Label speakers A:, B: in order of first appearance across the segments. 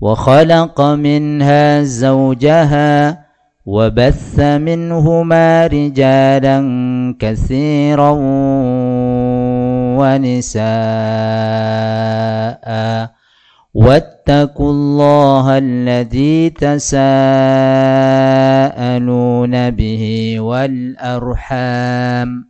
A: وخلق منها زوجها وبث منهما رجالا كثيرا ونساء. واتقوا الله الذي تساءلون به والأرحام.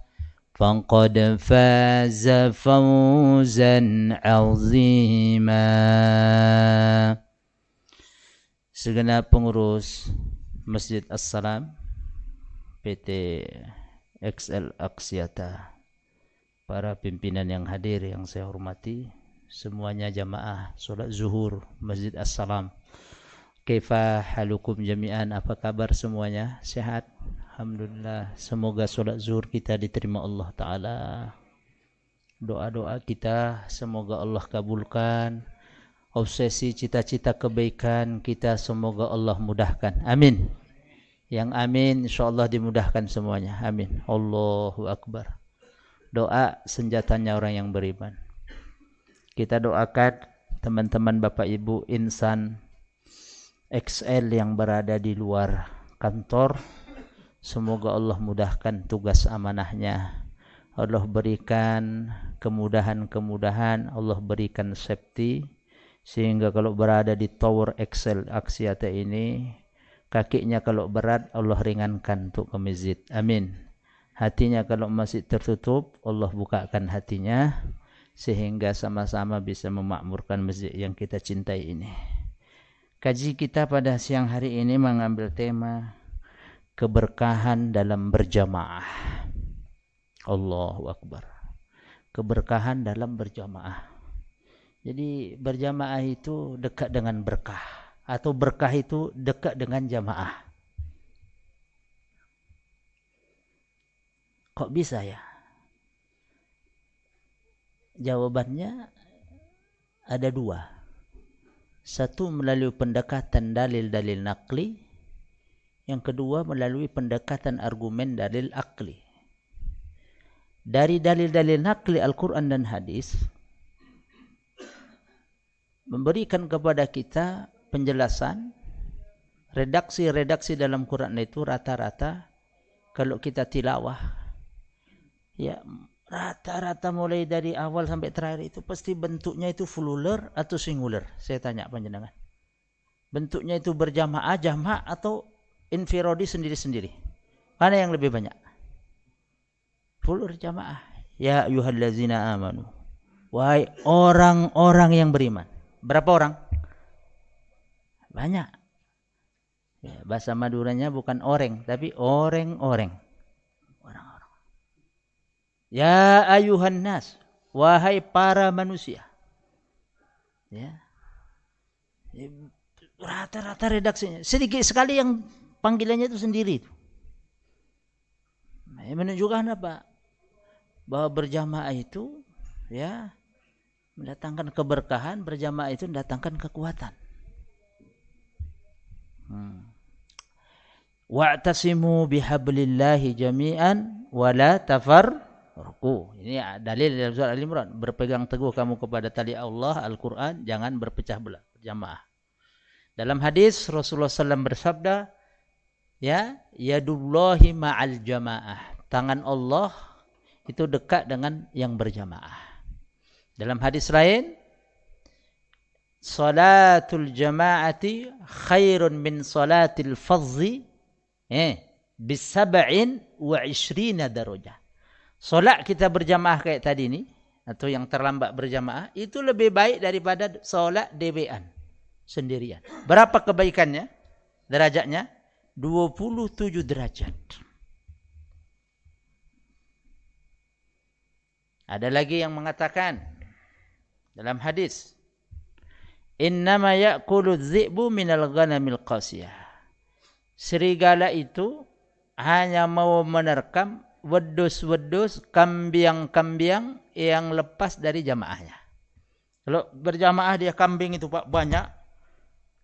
A: فقد فاز فوزا عظيما segenap pengurus Masjid As-Salam PT XL Aksiata para pimpinan yang hadir yang saya hormati semuanya jamaah solat zuhur Masjid As-Salam kaifa halukum jami'an apa kabar semuanya sehat Alhamdulillah semoga solat zuhur kita diterima Allah taala doa-doa kita semoga Allah kabulkan obsesi cita-cita kebaikan kita semoga Allah mudahkan. Amin. Yang amin insyaallah dimudahkan semuanya. Amin. Allahu akbar. Doa senjatanya orang yang beriman. Kita doakan teman-teman Bapak Ibu insan XL yang berada di luar kantor semoga Allah mudahkan tugas amanahnya. Allah berikan kemudahan-kemudahan, Allah berikan safety. Sehingga kalau berada di tower Excel Aksiata ini kakinya kalau berat Allah ringankan untuk ke masjid. Amin. Hatinya kalau masih tertutup Allah bukakan hatinya sehingga sama-sama bisa memakmurkan masjid yang kita cintai ini. Kaji kita pada siang hari ini mengambil tema keberkahan dalam berjamaah Allahu Akbar keberkahan dalam berjamaah jadi berjamaah itu dekat dengan berkah atau berkah itu dekat dengan jamaah. Kok bisa ya? Jawabannya ada dua. Satu melalui pendekatan dalil-dalil nakli. Yang kedua melalui pendekatan argumen dalil akli. Dari dalil-dalil nakli Al-Quran dan Hadis, memberikan kepada kita penjelasan redaksi-redaksi dalam Quran itu rata-rata kalau kita tilawah. Ya rata-rata mulai dari awal sampai terakhir itu pasti bentuknya itu fululer atau singular? Saya tanya panjenengan bentuknya itu berjamaah jamaah atau infirodi sendiri-sendiri mana yang lebih banyak fulur jamaah ya ayuhallazina amanu wahai orang-orang yang beriman Berapa orang? Banyak. Ya, bahasa Maduranya bukan orang, tapi orang-orang. Orang-orang. Ya ayuhan nas, wahai para manusia. Ya. Rata-rata redaksinya. Sedikit sekali yang panggilannya itu sendiri. Ini menunjukkan apa? Bahwa berjamaah itu ya mendatangkan keberkahan berjamaah itu mendatangkan kekuatan hmm. wa'tasimu bihablillahi jami'an wala tafarruqu ini dalil dalam surah al-imran berpegang teguh kamu kepada tali Allah Al-Qur'an jangan berpecah belah jamaah dalam hadis Rasulullah SAW bersabda ya yadullahi ma'al jamaah tangan Allah itu dekat dengan yang berjamaah dalam hadis lain, salatul jama'ati khairun min salatil fadzi eh bisab'in wa ishrina darajah. Solat kita berjamaah kayak tadi ni atau yang terlambat berjamaah itu lebih baik daripada solat DBN sendirian. Berapa kebaikannya? Derajatnya 27 derajat. Ada lagi yang mengatakan dalam hadis Innama ya'kulu dhi'bu minal ghanamil qasiyah. Serigala itu hanya mau menerkam wedus-wedus kambing-kambing yang lepas dari jamaahnya. Kalau berjamaah dia kambing itu pak banyak,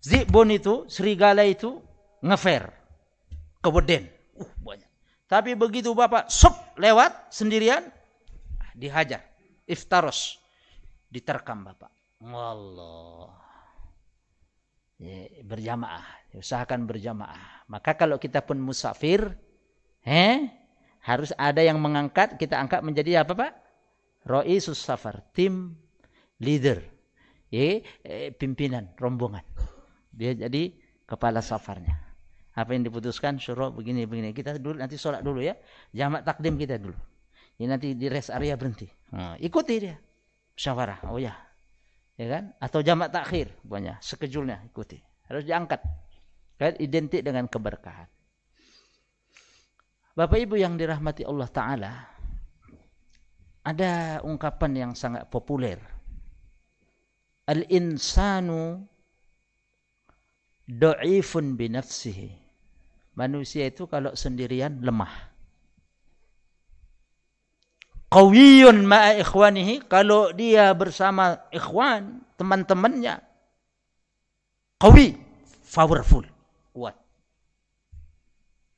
A: zibun itu serigala itu ngefer keweden, uh banyak. Tapi begitu bapak sup lewat sendirian, dihajar, iftaros, diterkam bapak. Allah. Ya, berjamaah, usahakan berjamaah. Maka kalau kita pun musafir, eh, harus ada yang mengangkat, kita angkat menjadi apa Pak? Roisus safar, tim leader. Ya, eh, pimpinan rombongan. Dia jadi kepala safarnya. Apa yang diputuskan suruh begini begini. Kita dulu nanti sholat dulu ya. Jamak takdim kita dulu. Ini nanti di rest area berhenti. Nah, ikuti dia. Musyawarah. Oh ya. Ya kan? Atau jamak takhir banyak sekejulnya ikuti. Harus diangkat. Kan identik dengan keberkahan. Bapak Ibu yang dirahmati Allah Ta'ala, ada ungkapan yang sangat populer. Al-insanu do'ifun binafsihi. Manusia itu kalau sendirian lemah. Qawiyun ma'a ikhwanihi. Kalau dia bersama ikhwan, teman-temannya. Qawi, powerful, kuat.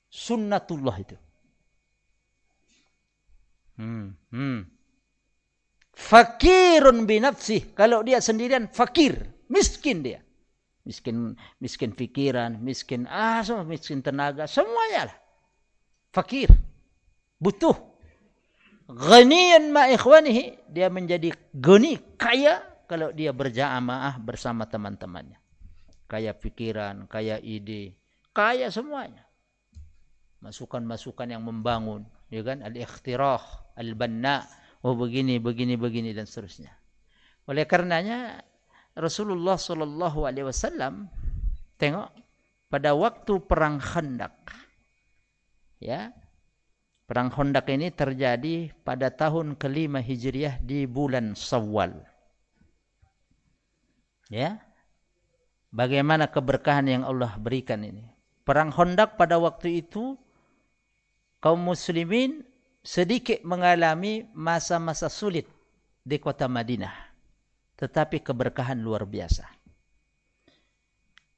A: Sunnatullah itu. Hmm. Hmm. Fakirun binafsih. Kalau dia sendirian fakir, miskin dia. Miskin miskin pikiran, miskin ah, semua miskin tenaga, semuanya lah. Fakir. Butuh. Ghaniyan ma ikhwanihi, dia menjadi gani, kaya kalau dia berjamaah bersama teman-temannya. Kaya pikiran, kaya ide, kaya semuanya. Masukan-masukan yang membangun, ya kan? Al-ikhtirah, al-banna, oh begini, begini, begini dan seterusnya. Oleh karenanya Rasulullah sallallahu alaihi wasallam tengok pada waktu perang Khandaq. Ya. Perang Khandaq ini terjadi pada tahun kelima Hijriah di bulan Shawwal. Ya. Bagaimana keberkahan yang Allah berikan ini? Perang Khandaq pada waktu itu kaum muslimin sedikit mengalami masa-masa sulit di kota Madinah. Tetapi keberkahan luar biasa.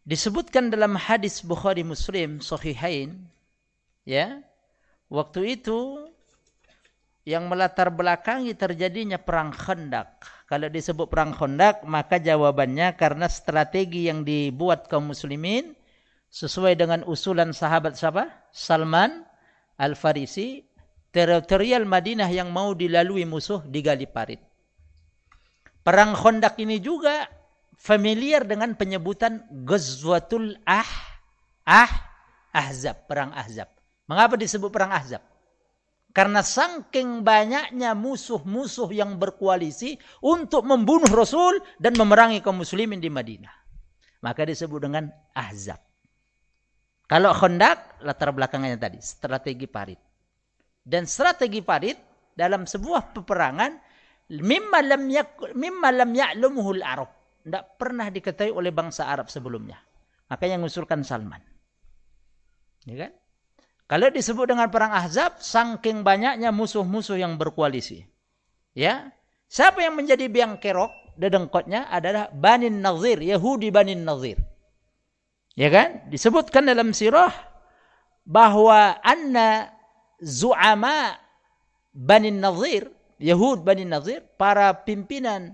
A: Disebutkan dalam hadis Bukhari Muslim Sahihain, ya, waktu itu yang melatar belakangi terjadinya perang Khandaq. Kalau disebut perang Khandaq, maka jawabannya karena strategi yang dibuat kaum muslimin sesuai dengan usulan sahabat siapa? Salman Al-Farisi teritorial Madinah yang mau dilalui musuh digali parit. Perang Khandaq ini juga familiar dengan penyebutan Ghazwatul Ah Ah Ahzab, perang Ahzab. Mengapa disebut perang Ahzab? Karena saking banyaknya musuh-musuh yang berkoalisi untuk membunuh Rasul dan memerangi kaum muslimin di Madinah. Maka disebut dengan Ahzab. Kalau Khandaq latar belakangnya tadi strategi parit. Dan strategi parit dalam sebuah peperangan mimma lam yak mimma lam ya'lamuhu al-arab. Tidak pernah diketahui oleh bangsa Arab sebelumnya. Maka yang mengusulkan Salman. Ya kan? Kalau disebut dengan perang Ahzab, saking banyaknya musuh-musuh yang berkoalisi. Ya. Siapa yang menjadi biang kerok dedengkotnya adalah Bani Nazir, Yahudi Bani Nazir. Ya kan? Disebutkan dalam sirah bahwa anna zu'ama Bani Nazir, Yahud Bani Nazir, para pimpinan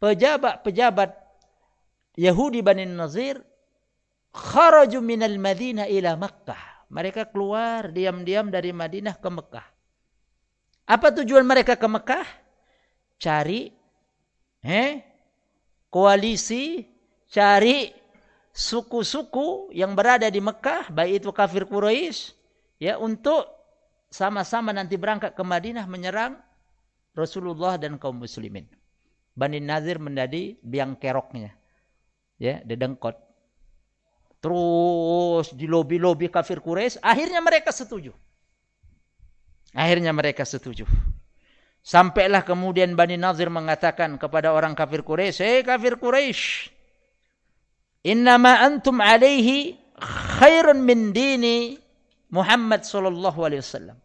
A: pejabat-pejabat Yahudi Bani Nazir kharaju minal Madinah ila Makkah. Mereka keluar diam-diam dari Madinah ke Mekah. Apa tujuan mereka ke Mekah? Cari eh koalisi cari suku-suku yang berada di Mekah, baik itu kafir Quraisy, ya untuk sama-sama nanti berangkat ke Madinah menyerang Rasulullah dan kaum muslimin. Bani Nazir menjadi biang keroknya. Ya, dedengkot. Terus di lobi-lobi kafir Quraisy, akhirnya mereka setuju. Akhirnya mereka setuju. Sampailah kemudian Bani Nazir mengatakan kepada orang kafir Quraisy, "Hei kafir Quraisy, innama antum alaihi khairun min dini Muhammad sallallahu alaihi wasallam."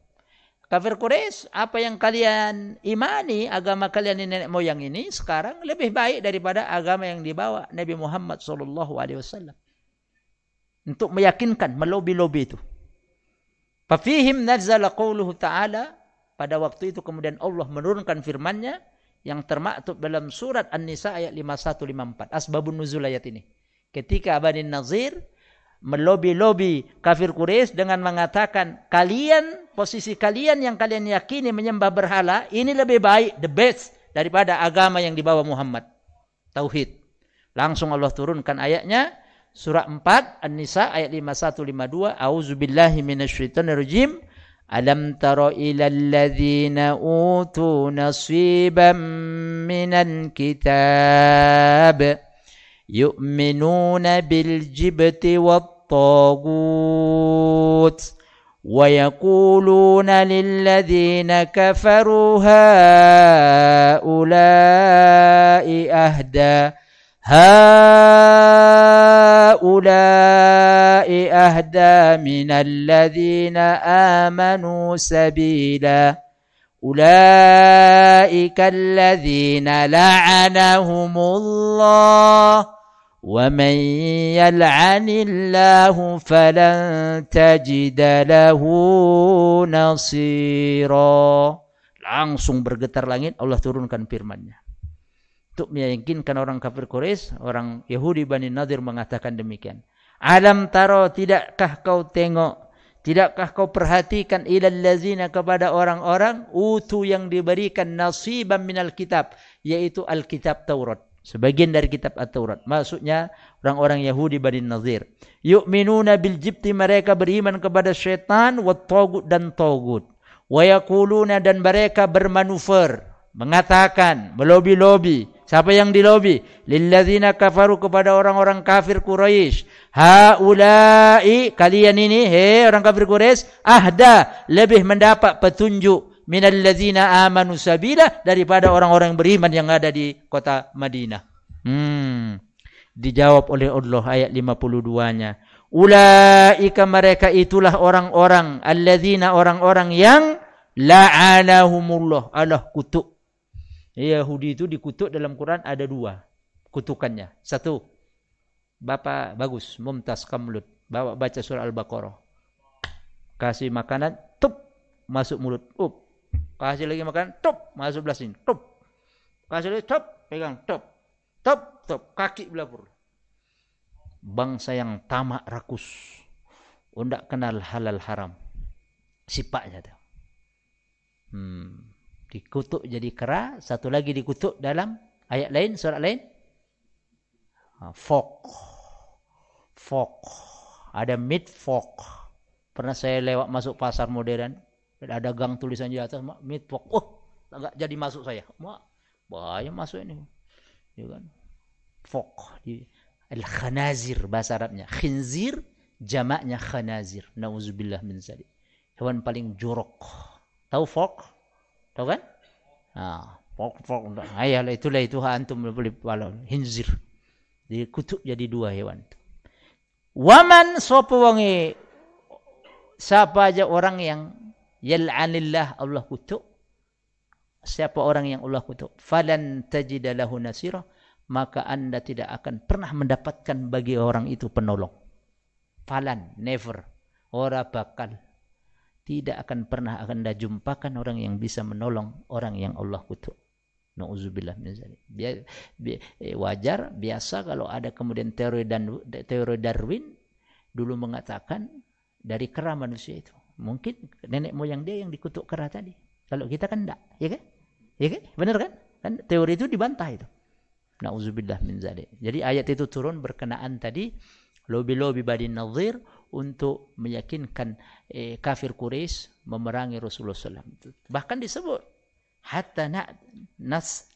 A: Kafir Quraisy, apa yang kalian imani agama kalian nenek moyang ini sekarang lebih baik daripada agama yang dibawa Nabi Muhammad sallallahu alaihi wasallam untuk meyakinkan melobi-lobi itu. Fafihim nazala qawluhu ta'ala pada waktu itu kemudian Allah menurunkan firman-Nya yang termaktub dalam surat An-Nisa ayat 5154 asbabun nuzul ayat ini. Ketika Bani Nazir melobi-lobi kafir Quraisy dengan mengatakan kalian posisi kalian yang kalian yakini menyembah berhala ini lebih baik the best daripada agama yang dibawa Muhammad. Tauhid. Langsung Allah turunkan ayatnya surah 4 An-Nisa ayat 5152 A'udzubillahi minasyaitonirrajim Alam tara ila alladhina utu nasiban minal kitab يؤمنون بالجبت والطاغوت ويقولون للذين كفروا هؤلاء أهدى هؤلاء أهدى من الذين آمنوا سبيلاً. أولئك الذين لعنهم الله. ومن يلعن الله فلن تجد له نصيرا langsung bergetar langit Allah turunkan firman-Nya untuk meyakinkan orang kafir Quraisy, orang Yahudi Bani Nadir mengatakan demikian. Alam taro tidakkah kau tengok, tidakkah kau perhatikan ilal lazina kepada orang-orang utu yang diberikan nasiban minal kitab, yaitu Alkitab Taurat. Sebagian dari kitab At-Taurat. Maksudnya orang-orang Yahudi Bani Nazir. Yu'minuna bil jibti mereka beriman kepada syaitan wa togut dan togut. Wa yakuluna dan mereka bermanuver. Mengatakan, melobi-lobi. Siapa yang dilobi? Lilladzina kafaru kepada orang-orang kafir Quraisy. Haula'i kalian ini, he orang kafir Quraisy, ahda lebih mendapat petunjuk minal ladzina amanu sabila daripada orang-orang beriman yang ada di kota Madinah. Hmm. Dijawab oleh Allah ayat 52-nya. Ulaika mereka itulah orang-orang alladzina orang-orang yang la'anahumullah. Allah kutuk Yahudi itu dikutuk dalam Quran ada dua kutukannya. Satu, Bapak bagus, mumtaz kamlut. Bawa baca surah Al-Baqarah. Kasih makanan, tup, masuk mulut. Up. Kasih lagi makanan, tup, masuk belah sini. Tup. Kasih lagi, tup, pegang, tup. Tup, tup, kaki belapur. Bangsa yang tamak rakus. Undak kenal halal haram. Sifatnya tu. Hmm dikutuk jadi kera, satu lagi dikutuk dalam ayat lain, surat lain. Ha, fok. Fok. Ada mid fok. Pernah saya lewat masuk pasar modern, ada gang tulisan di atas mid fok. Oh, enggak jadi masuk saya. Mak, bahaya masuk ini. Ya kan? Fok di al-khanazir bahasa Arabnya. Khinzir jamaknya khanazir. Nauzubillah min zalik. Hewan paling jorok. Tahu fok? Tahu kan? Ha, pok pok enggak. Ayalah itulah itu ha antum boleh walau hinzir. Jadi kutuk jadi dua hewan. Waman sapa wonge siapa aja orang yang yal'anillah Allah kutuk siapa orang yang Allah kutuk falan tajida lahu nasira maka anda tidak akan pernah mendapatkan bagi orang itu penolong falan never ora bakal tidak akan pernah anda jumpakan orang yang bisa menolong orang yang Allah kutuk. Nauzubillah min zalik. Eh, wajar biasa kalau ada kemudian teori dan teori Darwin dulu mengatakan dari kera manusia itu. Mungkin nenek moyang dia yang dikutuk kera tadi. Kalau kita kan enggak, ya kan? Ya kan? Benar kan? Kan teori itu dibantah itu. Nauzubillah min zalik. Jadi ayat itu turun berkenaan tadi lobi-lobi Bani Nadir untuk meyakinkan eh, kafir Quraisy memerangi Rasulullah SAW. Bahkan disebut hatta na nas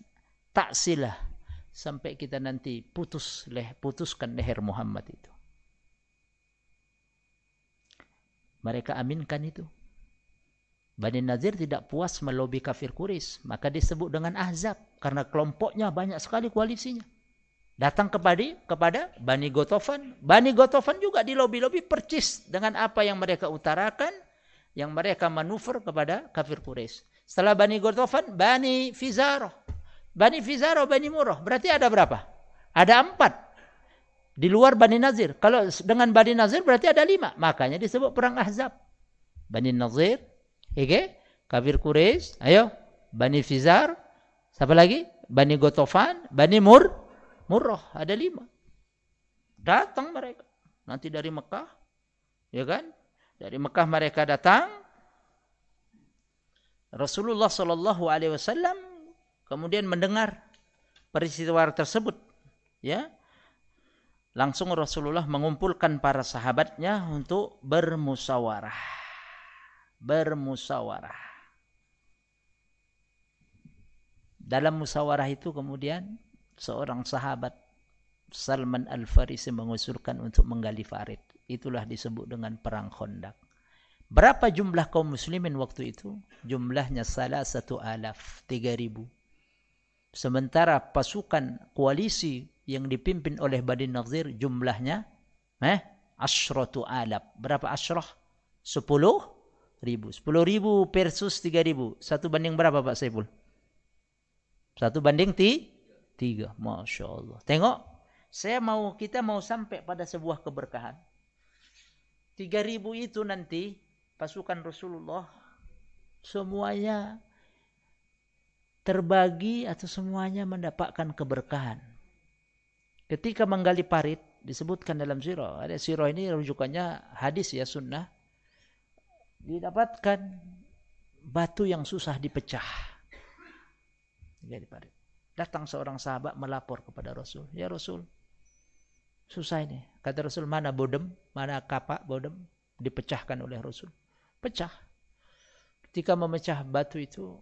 A: taksilah sampai kita nanti putus leh putuskan leher Muhammad itu. Mereka aminkan itu. Bani Nazir tidak puas melobi kafir Quraisy, maka disebut dengan Ahzab karena kelompoknya banyak sekali koalisinya. Datang kepada kepada Bani Gotofan, Bani Gotofan juga di lobi-lobi percis dengan apa yang mereka utarakan, yang mereka manuver kepada kafir Quraisy. Setelah Bani Gotofan, Bani Fizaro. Bani Fizaro, Bani Murrah. Berarti ada berapa? Ada empat. Di luar Bani Nazir. Kalau dengan Bani Nazir berarti ada lima. Makanya disebut perang Ahzab. Bani Nazir, Oke, kafir Quraisy, ayo Bani Fizar, siapa lagi? Bani Gotofan, Bani Mur, Murrah, ada lima. Datang mereka. Nanti dari Mekah, ya kan? Dari Mekah mereka datang. Rasulullah Sallallahu Alaihi Wasallam kemudian mendengar peristiwa tersebut, ya. Langsung Rasulullah mengumpulkan para sahabatnya untuk bermusyawarah bermusawarah. Dalam musawarah itu kemudian seorang sahabat Salman Al-Farisi mengusulkan untuk menggali farid. Itulah disebut dengan perang Khandaq. Berapa jumlah kaum muslimin waktu itu? Jumlahnya salah satu alaf, tiga ribu. Sementara pasukan koalisi yang dipimpin oleh Bani Nazir jumlahnya eh, asyratu alaf. Berapa asyrah? Sepuluh ribu. Sepuluh ribu versus tiga ribu. Satu banding berapa Pak Saiful? Satu banding ti? tiga. Masya Allah. Tengok. Saya mau, kita mau sampai pada sebuah keberkahan. Tiga ribu itu nanti pasukan Rasulullah semuanya terbagi atau semuanya mendapatkan keberkahan. Ketika menggali parit disebutkan dalam sirah. Ada sirah ini rujukannya hadis ya sunnah didapatkan batu yang susah dipecah. Datang seorang sahabat melapor kepada Rasul. Ya Rasul, susah ini. Kata Rasul, mana bodem, mana kapak bodem, dipecahkan oleh Rasul. Pecah. Ketika memecah batu itu,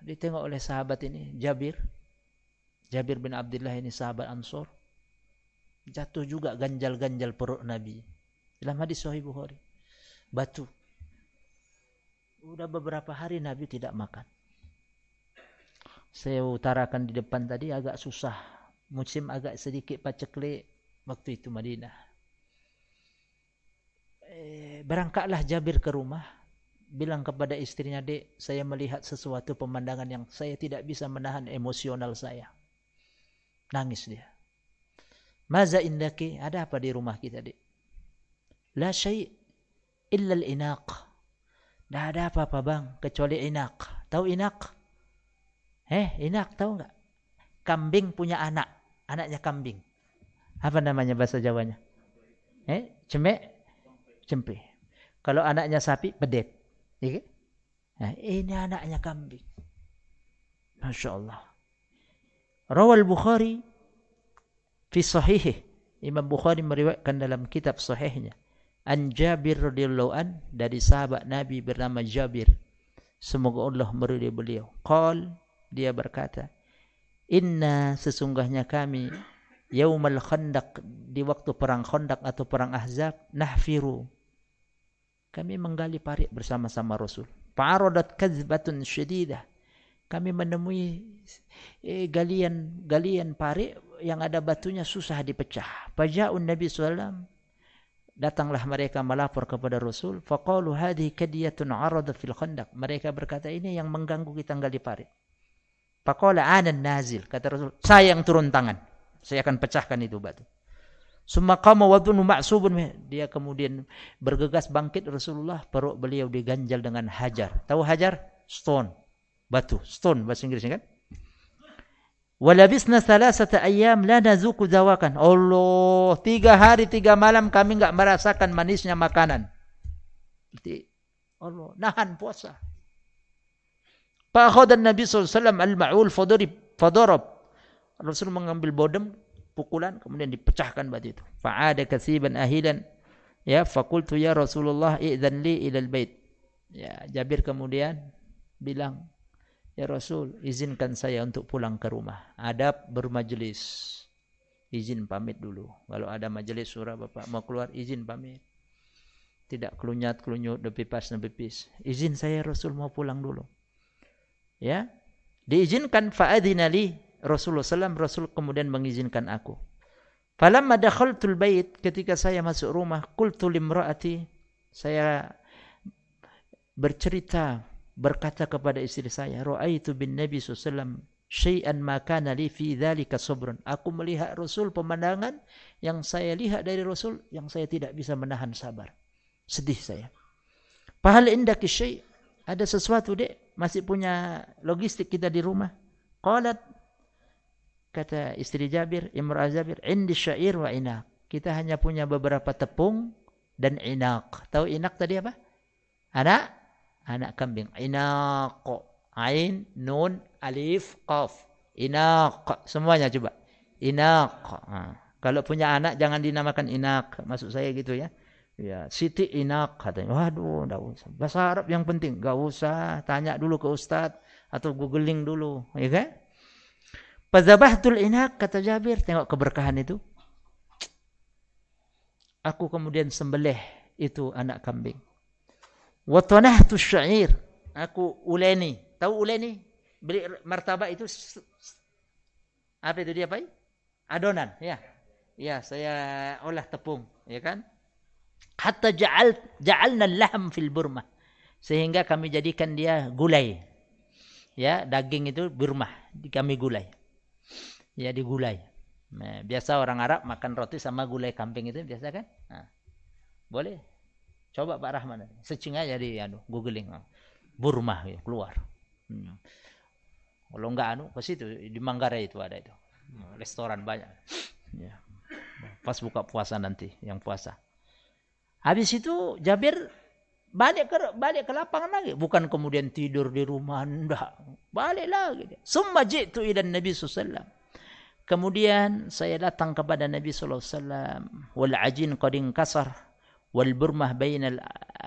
A: ditengok oleh sahabat ini, Jabir. Jabir bin Abdullah ini sahabat Ansor. Jatuh juga ganjal-ganjal perut Nabi. Dalam hadis Sahih Bukhari batu. Sudah beberapa hari Nabi tidak makan. Saya utarakan di depan tadi agak susah. Musim agak sedikit paceklik waktu itu Madinah. Eh, berangkatlah Jabir ke rumah. Bilang kepada istrinya, dek, saya melihat sesuatu pemandangan yang saya tidak bisa menahan emosional saya. Nangis dia. Maza indaki, ada apa di rumah kita, dek? La syai' illa al-inaq. Dah ada apa-apa bang kecuali inaq. Tahu inaq? Eh, inaq tahu enggak? Kambing punya anak, anaknya kambing. Apa namanya bahasa Jawanya? Eh, cemek, cempe. Kalau anaknya sapi, pedet. Ya? Nah, ini anaknya kambing. Masya Allah. Rawal Bukhari fi sahihih. Imam Bukhari meriwayatkan dalam kitab sahihnya. An Jabir radhiyallahu an dari sahabat Nabi bernama Jabir. Semoga Allah meridai beliau. Qal dia berkata inna sesungguhnya kami yaumal khandaq di waktu perang khandaq atau perang ahzab nahfiru. Kami menggali parit bersama-sama Rasul. Fa'aradat kadzbatun syadidah. Kami menemui eh, galian galian parit yang ada batunya susah dipecah. Faja'un nabi sallallahu datanglah mereka melapor kepada Rasul. Faqalu hadhi kadiyatun arada fil khandaq. Mereka berkata ini yang mengganggu kita gali parit faqala ana nazil. Kata Rasul saya yang turun tangan. Saya akan pecahkan itu batu. Summa qama wa dhunu ma'subun. Dia kemudian bergegas bangkit Rasulullah. Perut beliau diganjal dengan hajar. Tahu hajar? Stone. Batu. Stone bahasa Inggris kan Walabisna salasata ayyam la nazuku zawakan. Allah, tiga hari tiga malam kami enggak merasakan manisnya makanan. Jadi Allah nahan puasa. Sallallahu alaihi wasallam al-ma'ul fadarib fadarab Rasul mengambil bodem pukulan kemudian dipecahkan batu itu. Fa'ada kasiban ahilan ya fakultu ya Rasulullah i'dzan li ila bait. Ya Jabir kemudian bilang ya Rasul izinkan saya untuk pulang ke rumah. Adab bermajlis. Izin pamit dulu. Kalau ada majlis surah Bapak mau keluar izin pamit. Tidak kelunyat kelunyut depipas depipis. Izin saya Rasul mau pulang dulu. Ya. Diizinkan fa'adzina li Rasulullah sallam Rasul kemudian mengizinkan aku. Falamma dakhaltul bait ketika saya masuk rumah qultu limraati saya bercerita berkata kepada istri saya raaitu bin nabi sallallahu syai'an ma kana li fi dzalika sabrun. Aku melihat rasul pemandangan yang saya lihat dari rasul yang saya tidak bisa menahan sabar. Sedih saya. Pahal indaki syai' ada sesuatu dek? Masih punya logistik kita di rumah? Qalat kata istri Jabir Imrah Jabir indi syair wa inaq. Kita hanya punya beberapa tepung dan inaq. Tahu inaq tadi apa? Anak anak kambing inaq Ain, Nun, Alif, Qaf. Inaq. Semuanya coba. Inaq. Ha. Kalau punya anak jangan dinamakan Inaq. Maksud saya gitu ya. Ya, Siti Inaq katanya. Waduh, enggak usah. Bahasa Arab yang penting. Enggak usah tanya dulu ke ustaz atau googling dulu, ya kan? Fadzabahtul Inaq kata Jabir, tengok keberkahan itu. Aku kemudian sembelih itu anak kambing. Wa tanahtu syair. Aku uleni Tahu ulai ni? Beri martabak itu apa itu dia apa? Adonan, ya. Ya, saya olah tepung, ya kan? Hatta ja'al ja'alna al-lahm fil burma. Sehingga kami jadikan dia gulai. Ya, daging itu burma, kami gulai. Ya, digulai. Biasa orang Arab makan roti sama gulai kambing itu biasa kan? Nah, boleh. Coba Pak Rahman. Searching aja di anu, googling. Burma ya, keluar. Hmm. Kalau enggak anu ke situ di Manggarai itu ada itu. Restoran banyak. Ya. Pas buka puasa nanti yang puasa. Habis itu Jabir balik ke balik ke lapangan lagi, bukan kemudian tidur di rumah enggak. Balik lagi. Summa jitu ila Nabi sallallahu Kemudian saya datang kepada Nabi sallallahu alaihi wasallam wal ajin qad inkasar wal burmah bainal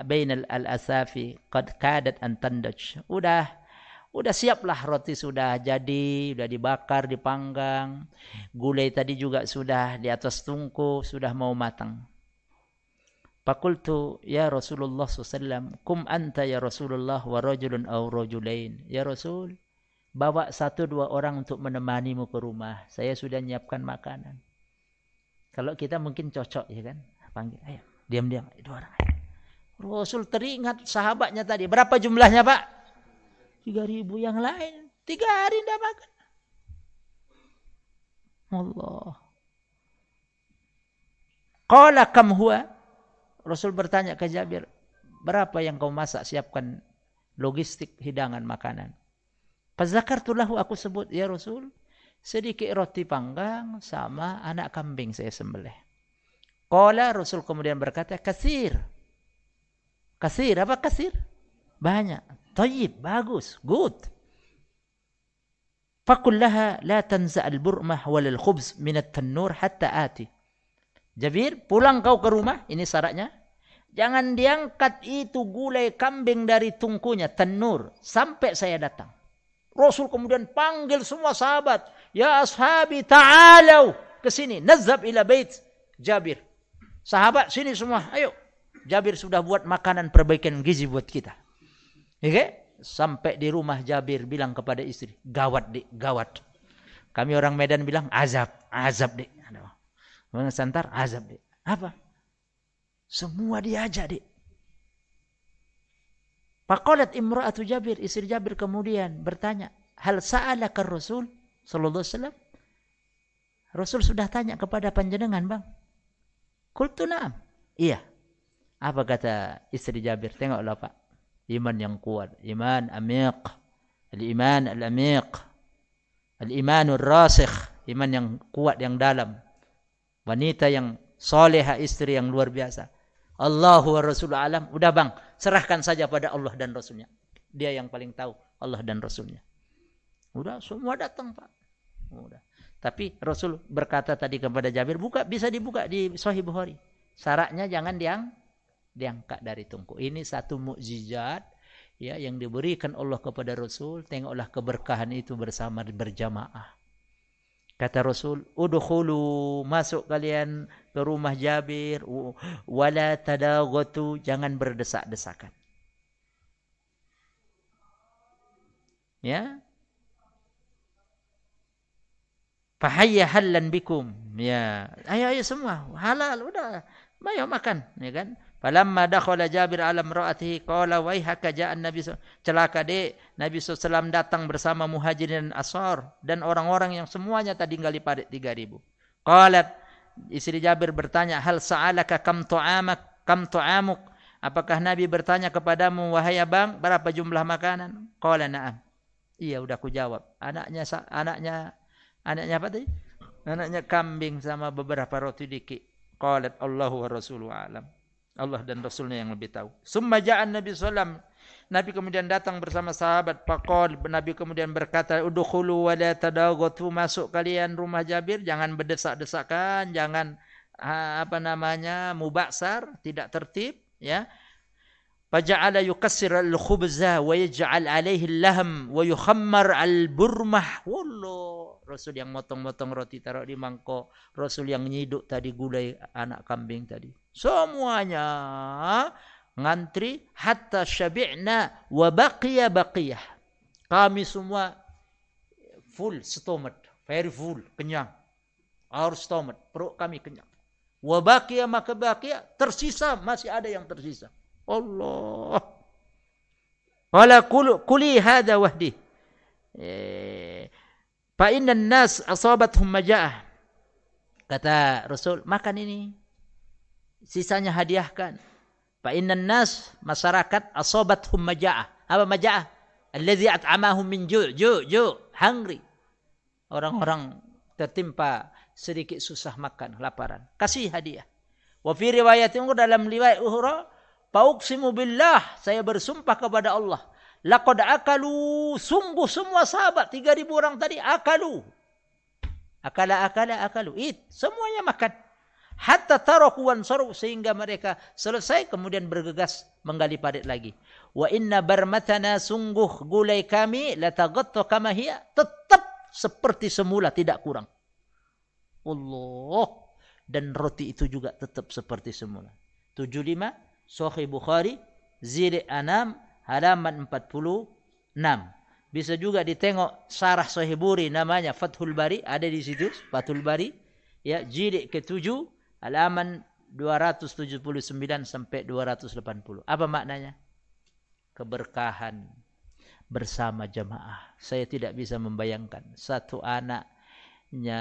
A: bainal al-asafi qad kadat an tandaj. Udah Udah siaplah roti sudah jadi, sudah dibakar, dipanggang. Gulai tadi juga sudah di atas tungku, sudah mau matang. Fakultu ya Rasulullah SAW, kum anta ya Rasulullah wa rajulun aw rajulain. Ya Rasul, bawa satu dua orang untuk menemanimu ke rumah. Saya sudah nyiapkan makanan. Kalau kita mungkin cocok ya kan? Panggil, ayo, diam-diam, dua orang. Rasul teringat sahabatnya tadi. Berapa jumlahnya Pak? tiga ribu. Yang lain tiga hari tidak makan. Allah. Qala kam huwa? Rasul bertanya ke Jabir berapa yang kau masak siapkan logistik hidangan makanan? Fazakartulahu aku sebut ya Rasul sedikit roti panggang sama anak kambing saya sembelih Qala Rasul kemudian berkata kasir kasir apa kasir banyak Tayyib, bagus, good. Fakul laha la tanza al-burmah wal al-khubz min at-tannur hatta ati. Jabir, pulang kau ke rumah, ini syaratnya. Jangan diangkat itu gulai kambing dari tungkunya, tannur, sampai saya datang. Rasul kemudian panggil semua sahabat. Ya ashabi ta'alau ke sini. Nazab ila bait Jabir. Sahabat sini semua, ayo. Jabir sudah buat makanan perbaikan gizi buat kita. Okay? Sampai di rumah Jabir bilang kepada istri, gawat dik, gawat. Kami orang Medan bilang azab, azab dik. Orang Santar azab dik. Apa? Semua diajak dik. Faqalat imra'atu Jabir, istri Jabir kemudian bertanya, hal sa'alaka Rasul sallallahu alaihi wasallam? Rasul sudah tanya kepada panjenengan, Bang. Qultu na'am. Iya. Apa kata istri Jabir? Tengoklah, Pak. Iman yang kuat. Iman amiq. Al-iman al-amiq. Al-imanur rasikh iman yang kuat yang dalam. Wanita yang soleha istri yang luar biasa. Allahu wa Rasul alam. Udah bang. Serahkan saja pada Allah dan Rasulnya. Dia yang paling tahu Allah dan Rasulnya. Udah semua datang pak. Udah Tapi Rasul berkata tadi kepada Jabir, buka bisa dibuka di Sahih Bukhari. Syaratnya jangan diang diangkat dari tungku. Ini satu mukjizat ya yang diberikan Allah kepada Rasul. Tengoklah keberkahan itu bersama berjamaah. Kata Rasul, udkhulu masuk kalian ke rumah Jabir wala tadaghatu jangan berdesak-desakan. Ya, Fahayya halan bikum. Ya. Ayo ayo semua. Halal udah. Ayo makan, ya kan? Falamma dakhala Jabir ala imra'atihi qala wa haka ja'an Nabi celaka dek Nabi SAW datang bersama Muhajirin dan Ansar dan orang-orang yang semuanya tadi tinggal di parit 3000. Qalat istri Jabir bertanya hal sa'alaka kam tu'amak kam tu'amuk apakah Nabi bertanya kepadamu wahai abang berapa jumlah makanan? Qala na'am. Iya udah aku jawab. Anaknya anaknya Anaknya apa tadi? Anaknya kambing sama beberapa roti dikit. Qalat Allahu wa Rasuluhu alam. Allah dan Rasulnya yang lebih tahu. Summa ja'an Nabi sallam. Nabi kemudian datang bersama sahabat. Faqal Nabi kemudian berkata, "Udkhulu wa la tadaghatu." Masuk kalian rumah Jabir, jangan berdesak-desakan, jangan apa namanya? mubaksar, tidak tertib, ya. Faja'ala yukassir al-khubza wa yaj'al alaihi al-lahm wa yukhammar al-burmah. Wallah. Rasul yang motong-motong roti taruh di mangkok. Rasul yang nyiduk tadi gulai anak kambing tadi. Semuanya ngantri hatta syabi'na wa baqiya baqiyah. Kami semua full stomach, very full, kenyang. Our stomach, perut kami kenyang. Wa baqiya maka baqiya, tersisa masih ada yang tersisa. Allah. Wala kuli hada wahdi. Eh, Fa inna nas asabathum maja'ah. Kata Rasul, makan ini. Sisanya hadiahkan. Fa inna nas masyarakat asabathum maja'ah. Apa maja'ah? Alladhi at'amahum min ju' ju' ju' hungry. Orang-orang tertimpa sedikit susah makan, laparan. Kasih hadiah. Wa fi riwayat dalam riwayat uhra, Fauqsimu billah, saya bersumpah kepada Allah. Laqad akalu sungguh semua sahabat 3000 orang tadi akalu. Akala akala akalu. It semuanya makan. Hatta taraku wan saru sehingga mereka selesai kemudian bergegas menggali parit lagi. Wa inna barmatana sungguh gulai kami la taghattu kama hiya tetap seperti semula tidak kurang. Allah dan roti itu juga tetap seperti semula. 75 Sahih Bukhari Zid Anam halaman 46. Bisa juga ditengok Sarah Sahih Buri namanya Fathul Bari ada di situ Fathul Bari ya jilid ke-7 halaman 279 sampai 280. Apa maknanya? Keberkahan bersama jamaah. Saya tidak bisa membayangkan satu anaknya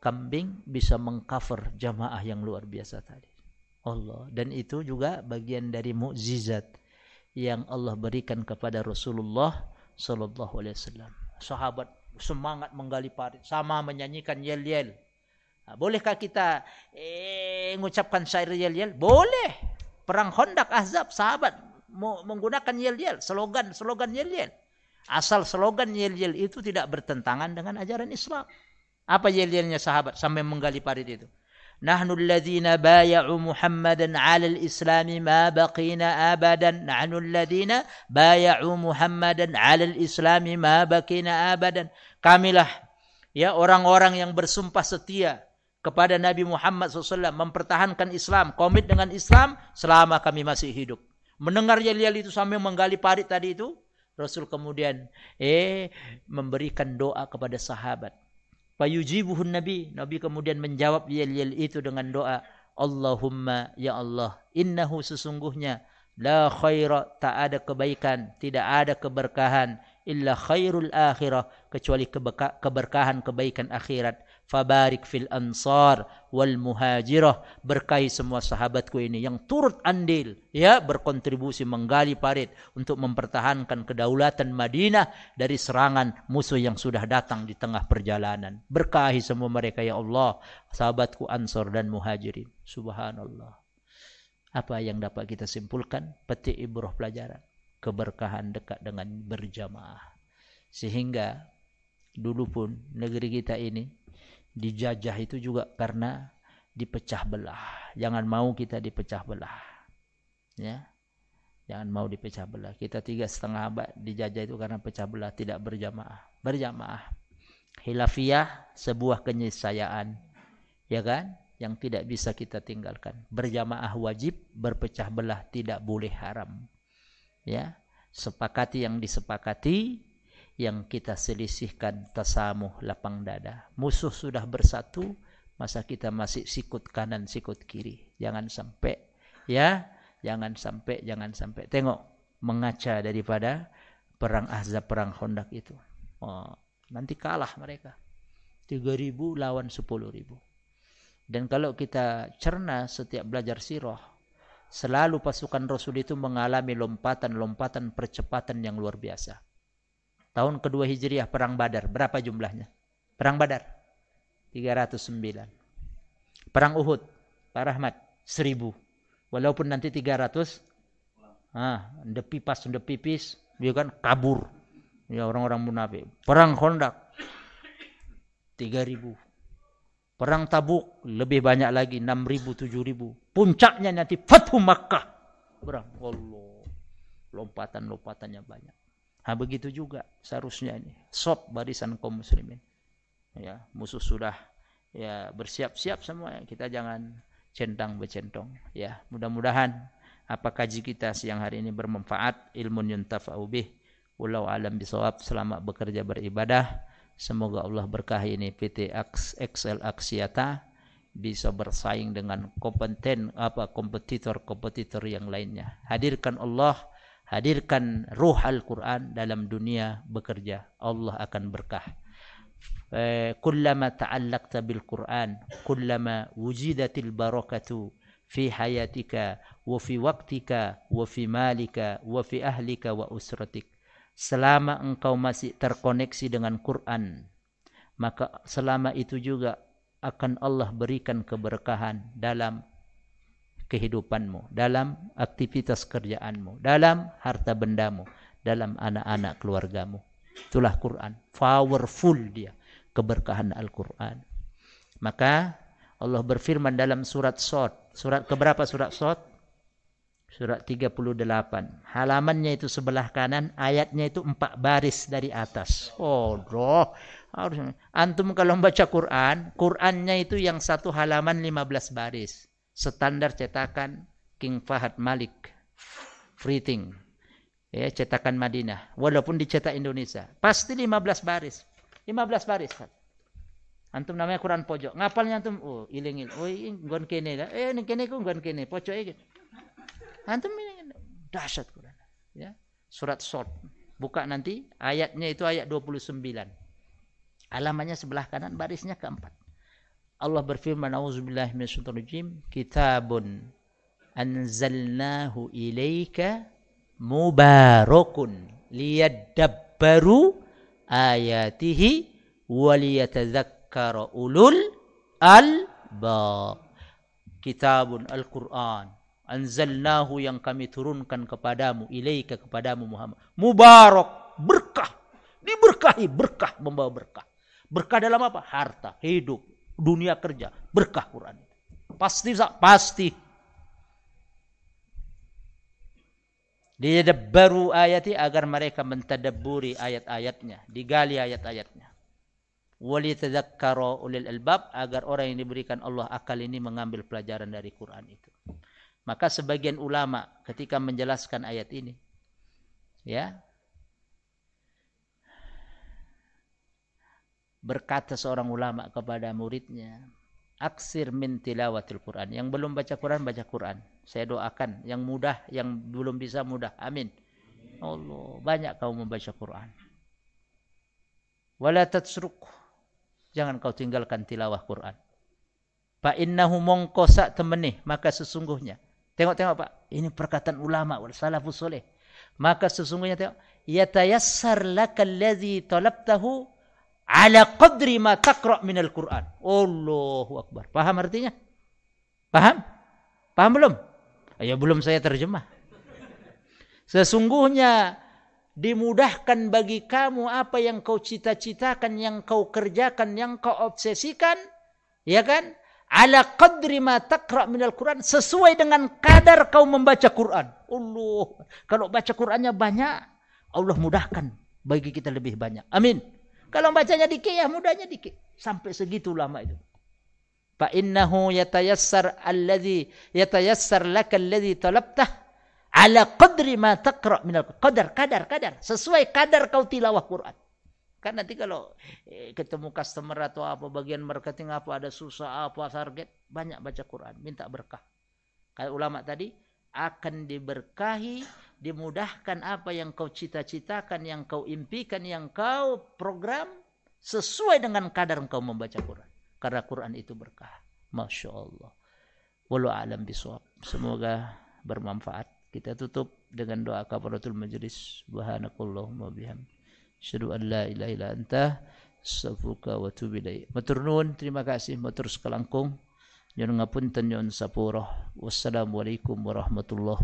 A: kambing bisa mengcover jamaah yang luar biasa tadi. Allah dan itu juga bagian dari mukjizat yang Allah berikan kepada Rasulullah sallallahu alaihi wasallam. Sahabat semangat menggali parit sama menyanyikan yel-yel. Ha, bolehkah kita eh, mengucapkan syair yel-yel? Boleh. Perang Khandaq Ahzab sahabat menggunakan yel-yel, slogan-slogan yel-yel. Asal slogan yel-yel itu tidak bertentangan dengan ajaran Islam. Apa yel-yelnya sahabat sampai menggali parit itu? نحن الذين بايعوا محمدا على الإسلام ما بقينا أبدا نحن الذين بايعوا محمدا على الإسلام ما بقينا أبدا kamilah ya orang-orang yang bersumpah setia kepada Nabi Muhammad SAW mempertahankan Islam komit dengan Islam selama kami masih hidup mendengar yel-yel itu sambil menggali parit tadi itu Rasul kemudian eh memberikan doa kepada sahabat Fayujibuhun Nabi. Nabi kemudian menjawab yel-yel itu dengan doa. Allahumma ya Allah. Innahu sesungguhnya. La khaira tak ada kebaikan. Tidak ada keberkahan. Illa khairul akhirah. Kecuali keberkahan kebaikan akhirat fabarik fil ansar wal muhajirah. Berkahi semua sahabatku ini yang turut andil ya berkontribusi menggali parit untuk mempertahankan kedaulatan Madinah dari serangan musuh yang sudah datang di tengah perjalanan. Berkahi semua mereka ya Allah sahabatku ansar dan muhajirin. Subhanallah. Apa yang dapat kita simpulkan? Petik ibrah pelajaran. Keberkahan dekat dengan berjamaah. Sehingga dulu pun negeri kita ini dijajah itu juga karena dipecah belah. Jangan mau kita dipecah belah. Ya. Jangan mau dipecah belah. Kita tiga setengah abad dijajah itu karena pecah belah tidak berjamaah. Berjamaah. Hilafiyah sebuah kenyesayaan. Ya kan? Yang tidak bisa kita tinggalkan. Berjamaah wajib, berpecah belah tidak boleh haram. Ya. Sepakati yang disepakati, yang kita selisihkan tasamuh lapang dada. Musuh sudah bersatu, masa kita masih sikut kanan, sikut kiri. Jangan sampai, ya, jangan sampai, jangan sampai. Tengok, mengaca daripada perang Ahzab, perang Hondak itu. Oh, nanti kalah mereka. 3.000 lawan 10.000. Dan kalau kita cerna setiap belajar sirah, selalu pasukan Rasul itu mengalami lompatan-lompatan percepatan yang luar biasa tahun kedua Hijriah perang Badar. Berapa jumlahnya? Perang Badar? 309 perang Uhud? Pak Rahmat? 1000 walaupun nanti 300 ah depi pas depi pipis dia kan kabur. Ya orang-orang munafik. Perang Khandaq? 3000 perang Tabuk? Lebih banyak lagi 6000 7000 puncaknya nanti Fathu Makkah. Perang Allah. Lompatan-lompatannya banyak Ha begitu juga seharusnya ini. Sop barisan kaum muslimin. Ya, musuh sudah ya bersiap-siap semua. Kita jangan centang becentong. Ya, mudah-mudahan apa kaji kita siang hari ini bermanfaat, ilmu yuntafa'u bih. Walau alam bisawab selamat bekerja beribadah. Semoga Allah berkahi ini PT XL Aksiata bisa bersaing dengan kompeten apa kompetitor-kompetitor yang lainnya. Hadirkan Allah hadirkan ruh Al-Quran dalam dunia bekerja Allah akan berkah. Eh, kullama ta'allaqta bil Quran kullama wujidatil barakatu fi hayatika wa fi waqtika wa fi malika wa fi ahlika wa usratik. Selama engkau masih terkoneksi dengan Quran maka selama itu juga akan Allah berikan keberkahan dalam kehidupanmu, dalam aktivitas kerjaanmu, dalam harta bendamu, dalam anak-anak keluargamu. Itulah Quran. Powerful dia. Keberkahan Al-Quran. Maka Allah berfirman dalam surat Sot. Surat keberapa surat Sot? Surat 38. Halamannya itu sebelah kanan. Ayatnya itu empat baris dari atas. Oh, doh. Antum kalau membaca Quran. Qurannya itu yang satu halaman 15 baris standar cetakan King Fahad Malik Freeting ya cetakan Madinah. Walaupun dicetak Indonesia. Pasti 15 baris. 15 baris antum namanya Quran pojok. Ngapalnya antum? Oh iling oh ini gon kene lah. Eh ini kene ku gon kene. Pojok iki antum ini dahsyat Quran ya surat short buka nanti. Ayatnya itu ayat 29 alamannya sebelah kanan barisnya keempat Allah berfirman auzubillahi minasyaitonir rajim kitabun anzalnahu ilaika mubarakun liyadabbaru ayatihi waliyatadzakkara ulul albab. Kitabun alquran anzalnahu yang kami turunkan kepadamu ilaika kepadamu Muhammad. Mubarak berkah. Diberkahi berkah membawa berkah. Berkah dalam apa? Harta hidup dunia kerja. Berkah Quran. Pasti pasti. Baru ayati agar mereka mentadabburi ayat-ayatnya. Digali ayat-ayatnya. Wali tadzakkara ulil albab agar orang yang diberikan Allah akal ini mengambil pelajaran dari Quran itu. Maka sebagian ulama ketika menjelaskan ayat ini ya berkata seorang ulama kepada muridnya aksir min tilawatil Quran. Yang belum baca Quran baca Quran. Saya doakan yang mudah yang belum bisa mudah. Amin. Allah banyak kau membaca Quran. Wala tatsruk jangan kau tinggalkan tilawah Quran. Fa innahu mongko sak temene maka sesungguhnya. Tengok-tengok Pak. Ini perkataan ulama wal salafus saleh maka sesungguhnya tengok yatayassar lakal ladzi talabtahu ala qadri ma taqra min al-Quran. Allahu akbar. Paham artinya? Paham? Paham belum? Ya belum saya terjemah. Sesungguhnya dimudahkan bagi kamu apa yang kau cita-citakan, yang kau kerjakan, yang kau obsesikan, ya kan? Ala qadri ma taqra minal Quran sesuai dengan kadar kau membaca Quran. Allah, kalau baca Qurannya banyak, Allah mudahkan bagi kita lebih banyak. Amin. Kalau bacanya dikit ya mudahnya dikit. Sampai segitu lama itu. Fa innahu yatayassar alladhi yatayassar laka alladhi talabtah ala qadri ma taqra min al-qadar kadar kadar sesuai kadar kau tilawah Quran. Kan nanti kalau eh, ketemu customer atau apa bagian marketing apa ada susah apa target banyak baca Quran minta berkah. Kayak ulama tadi akan diberkahi, dimudahkan apa yang kau cita-citakan, yang kau impikan, yang kau program sesuai dengan kadar kau membaca Quran. Karena Quran itu berkah. Masya Allah. Walau alam biswab. Semoga bermanfaat. Kita tutup dengan doa kafaratul majlis. Subhanakallahumma biham. Syadu an la ilaha ila anta. Safuka wa tubilai. Matur nuun. Terima kasih. Matur sekelangkung. Yang ngapunten yon sapuro. Wassalamualaikum warahmatullahi